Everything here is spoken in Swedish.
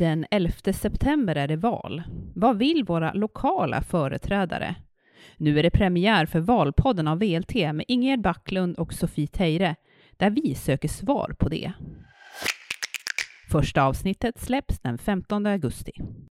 Den 11 september är det val. Vad vill våra lokala företrädare? Nu är det premiär för Valpodden av VLT med Ingegerd Backlund och Sofie Teire, där vi söker svar på det. Första avsnittet släpps den 15 augusti.